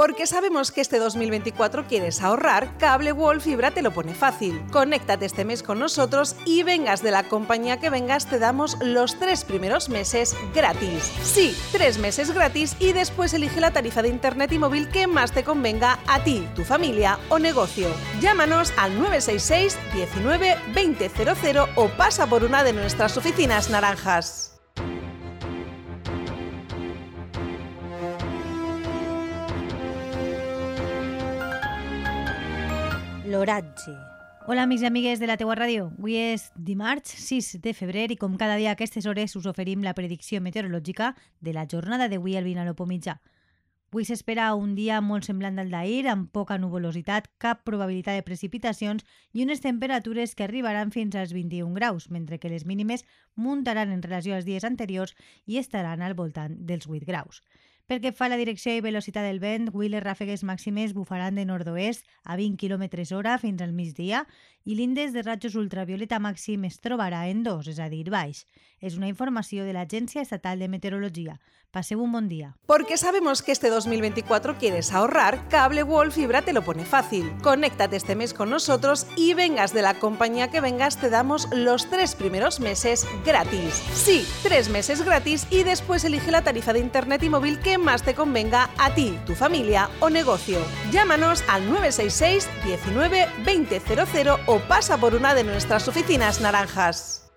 Porque sabemos que este 2024 quieres ahorrar, Cable Wall Fibra te lo pone fácil. Conéctate este mes con nosotros y vengas de la compañía que vengas, te damos los tres primeros meses gratis. Sí, tres meses gratis y después elige la tarifa de internet y móvil que más te convenga a ti, tu familia o negocio. Llámanos al 966 19 2000 o pasa por una de nuestras oficinas naranjas. L'oratge. Hola, amics i amigues de la teua ràdio. Avui és dimarts 6 de febrer i com cada dia a aquestes hores us oferim la predicció meteorològica de la jornada d'avui al Vinalopó mitjà. Avui s'espera un dia molt semblant al d'ahir, amb poca nuvolositat, cap probabilitat de precipitacions i unes temperatures que arribaran fins als 21 graus, mentre que les mínimes muntaran en relació als dies anteriors i estaran al voltant dels 8 graus. Pel que fa a la direcció i velocitat del vent, avui les ràfegues màximes bufaran de nord-oest a 20 km hora fins al migdia i l'índex de rajos ultravioleta màxim es trobarà en 2, és a dir, baix. És una informació de l'Agència Estatal de Meteorologia. Paseu un bon dia. Porque sabemos que este 2024 quieres ahorrar, Cable Wall Fibra te lo pone fácil. Conéctate este mes con nosotros y vengas de la compañía que vengas, te damos los tres primeros meses gratis. Sí, tres meses gratis y después elige la tarifa de internet y móvil que más te convenga a ti, tu familia o negocio. Llámanos al 966 19 2000 o pasa por una de nuestras oficinas naranjas.